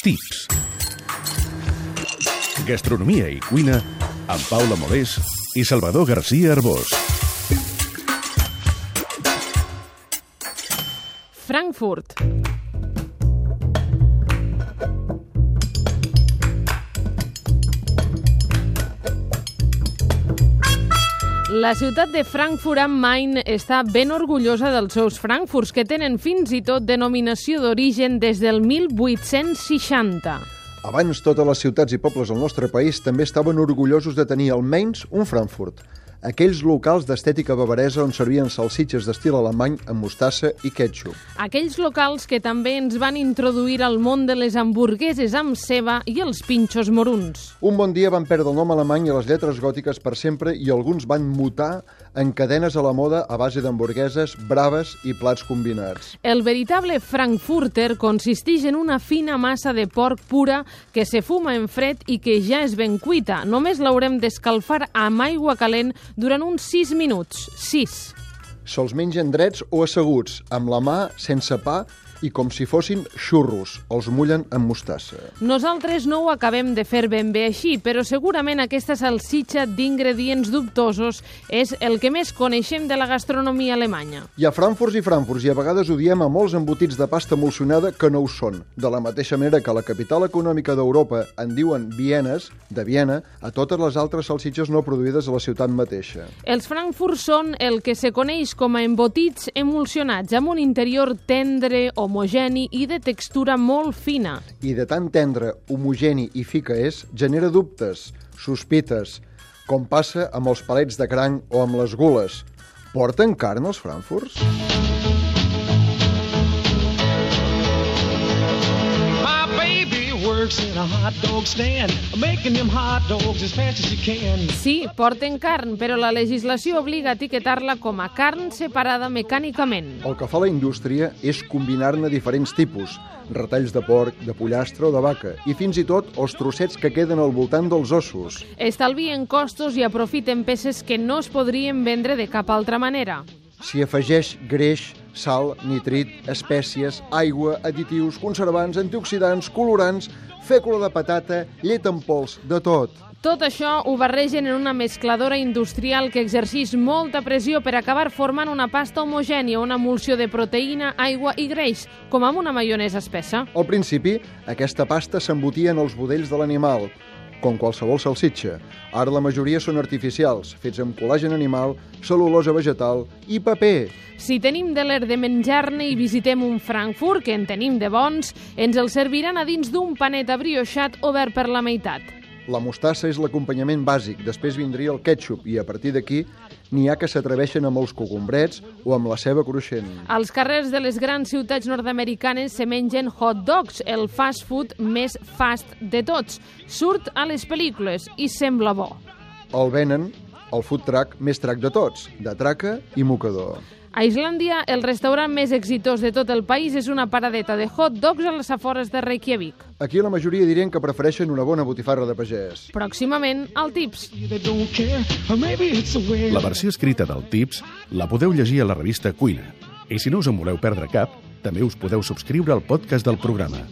Tips. Gastronomia i cuina amb Paula Molés i Salvador García Arbós. Frankfurt. La ciutat de Frankfurt am Main està ben orgullosa dels seus Frankfurts, que tenen fins i tot denominació d'origen des del 1860. Abans, totes les ciutats i pobles del nostre país també estaven orgullosos de tenir almenys un Frankfurt aquells locals d'estètica bavaresa on servien salsitxes d'estil alemany amb mostassa i ketchup. Aquells locals que també ens van introduir al món de les hamburgueses amb ceba i els pinxos moruns. Un bon dia van perdre el nom alemany i les lletres gòtiques per sempre i alguns van mutar en cadenes a la moda a base d'hamburgueses, braves i plats combinats. El veritable frankfurter consisteix en una fina massa de porc pura que se fuma en fred i que ja és ben cuita. Només l'haurem d'escalfar amb aigua calent durant uns 6 minuts. 6. Se'ls mengen drets o asseguts, amb la mà, sense pa i com si fossin xurros, els mullen amb mostassa. Nosaltres no ho acabem de fer ben bé així, però segurament aquesta salsitxa d'ingredients dubtosos és el que més coneixem de la gastronomia alemanya. Hi ha frankfurts i frankfurts i a vegades ho diem a molts embotits de pasta emulsionada que no ho són. De la mateixa manera que la capital econòmica d'Europa en diuen Vienes, de Viena, a totes les altres salsitxes no produïdes a la ciutat mateixa. Els frankfurts són el que se coneix com a embotits emulsionats, amb un interior tendre o homogeni i de textura molt fina. I de tan tendre, homogeni i fi que és, genera dubtes, sospites, com passa amb els palets de cranc o amb les gules. Porten carn els frankfurts? Sí, porten carn, però la legislació obliga a etiquetar-la com a carn separada mecànicament. El que fa la indústria és combinar-ne diferents tipus, retalls de porc, de pollastre o de vaca, i fins i tot els trossets que queden al voltant dels ossos. Estalvien costos i aprofiten peces que no es podrien vendre de cap altra manera. S'hi afegeix greix, sal, nitrit, espècies, aigua, additius, conservants, antioxidants, colorants, fècula de patata, llet en pols, de tot. Tot això ho barregen en una mescladora industrial que exerceix molta pressió per acabar formant una pasta homogènia, una emulsió de proteïna, aigua i greix, com amb una maionesa espessa. Al principi, aquesta pasta s'embotia en els budells de l'animal, com qualsevol salsitxa. Ara la majoria són artificials, fets amb col·làgen animal, cel·lulosa vegetal i paper. Si tenim de l'er de menjar-ne i visitem un Frankfurt, que en tenim de bons, ens el serviran a dins d'un panet abrioixat obert per la meitat. La mostassa és l'acompanyament bàsic, després vindria el ketchup i a partir d'aquí n'hi ha que s'atreveixen amb els cogombrets o amb la ceba cruixent. Als carrers de les grans ciutats nord-americanes se mengen hot dogs, el fast food més fast de tots. Surt a les pel·lícules i sembla bo. El venen el food truck més trac de tots, de traca i mocador. A Islàndia, el restaurant més exitós de tot el país és una paradeta de hot dogs a les afores de Reykjavik. Aquí la majoria dirien que prefereixen una bona botifarra de pagès. Pròximament, al Tips. La versió escrita del Tips la podeu llegir a la revista Cuina. I si no us en voleu perdre cap, també us podeu subscriure al podcast del programa.